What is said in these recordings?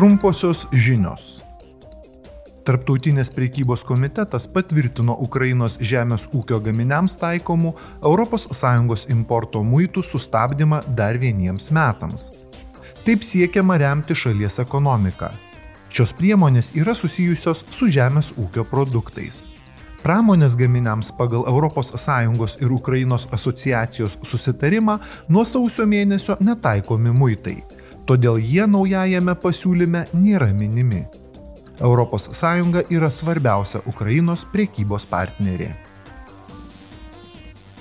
Trumposios žinios. Tarptautinės priekybos komitetas patvirtino Ukrainos žemės ūkio gaminiams taikomų ES importo muitų sustabdymą dar vieniems metams. Taip siekiama remti šalies ekonomiką. Šios priemonės yra susijusios su žemės ūkio produktais. Pramonės gaminiams pagal ES ir Ukrainos asociacijos susitarimą nuo sausio mėnesio netaikomi muitai, todėl jie naujajame pasiūlyme nėra minimi. ES yra svarbiausia Ukrainos priekybos partnerė.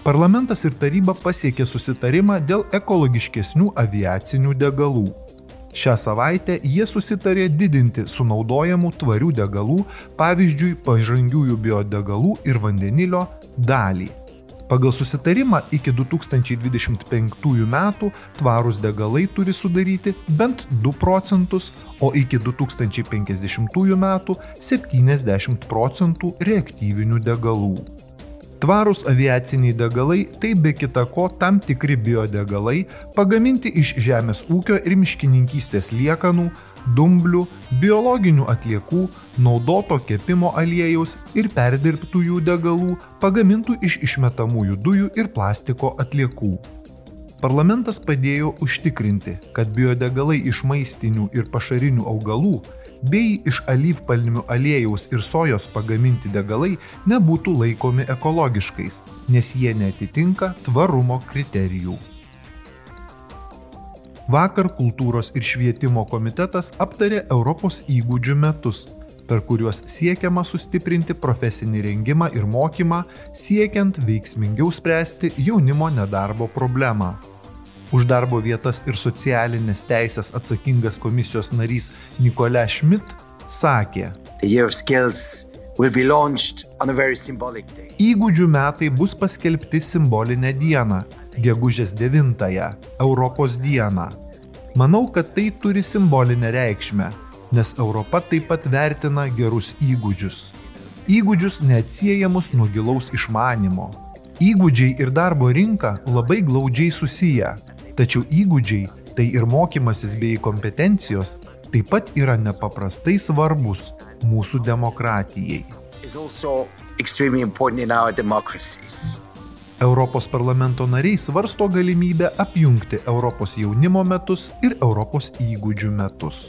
Parlamentas ir taryba pasiekė susitarimą dėl ekologiškesnių aviacinių degalų. Šią savaitę jie susitarė didinti sunaudojamų tvarių degalų, pavyzdžiui, pažangiųjų biodegalų ir vandenilio dalį. Pagal susitarimą iki 2025 metų tvarūs degalai turi sudaryti bent 2 procentus, o iki 2050 metų 70 procentų reaktyvinių degalų. Tvarūs aviaciniai degalai tai be kita ko tam tikri biodegalai pagaminti iš žemės ūkio ir miškininkystės liekanų, dumblių, biologinių atliekų, naudoto kepimo aliejaus ir perdirbtųjų degalų pagamintų iš išmetamųjų dujų ir plastiko atliekų. Parlamentas padėjo užtikrinti, kad biodegalai iš maistinių ir pašarinių augalų bei iš alyvpalmių aliejaus ir sojos pagaminti degalai nebūtų laikomi ekologiškais, nes jie netitinka tvarumo kriterijų. Vakar kultūros ir švietimo komitetas aptarė Europos įgūdžių metus, per kuriuos siekiama sustiprinti profesinį rengimą ir mokymą, siekiant veiksmingiau spręsti jaunimo nedarbo problemą. Už darbo vietas ir socialinės teisės atsakingas komisijos narys Nikolė Schmidt sakė, Įgūdžių metai bus paskelbti simbolinę dieną, gegužės 9-ąją, Europos dieną. Manau, kad tai turi simbolinę reikšmę, nes Europa taip pat vertina gerus įgūdžius. Įgūdžius neatsiejamus nuo gilaus išmanimo. Įgūdžiai ir darbo rinka labai glaudžiai susiję. Tačiau įgūdžiai, tai ir mokymasis bei kompetencijos taip pat yra nepaprastai svarbus mūsų demokratijai. Europos parlamento nariai svarsto galimybę apjungti Europos jaunimo metus ir Europos įgūdžių metus.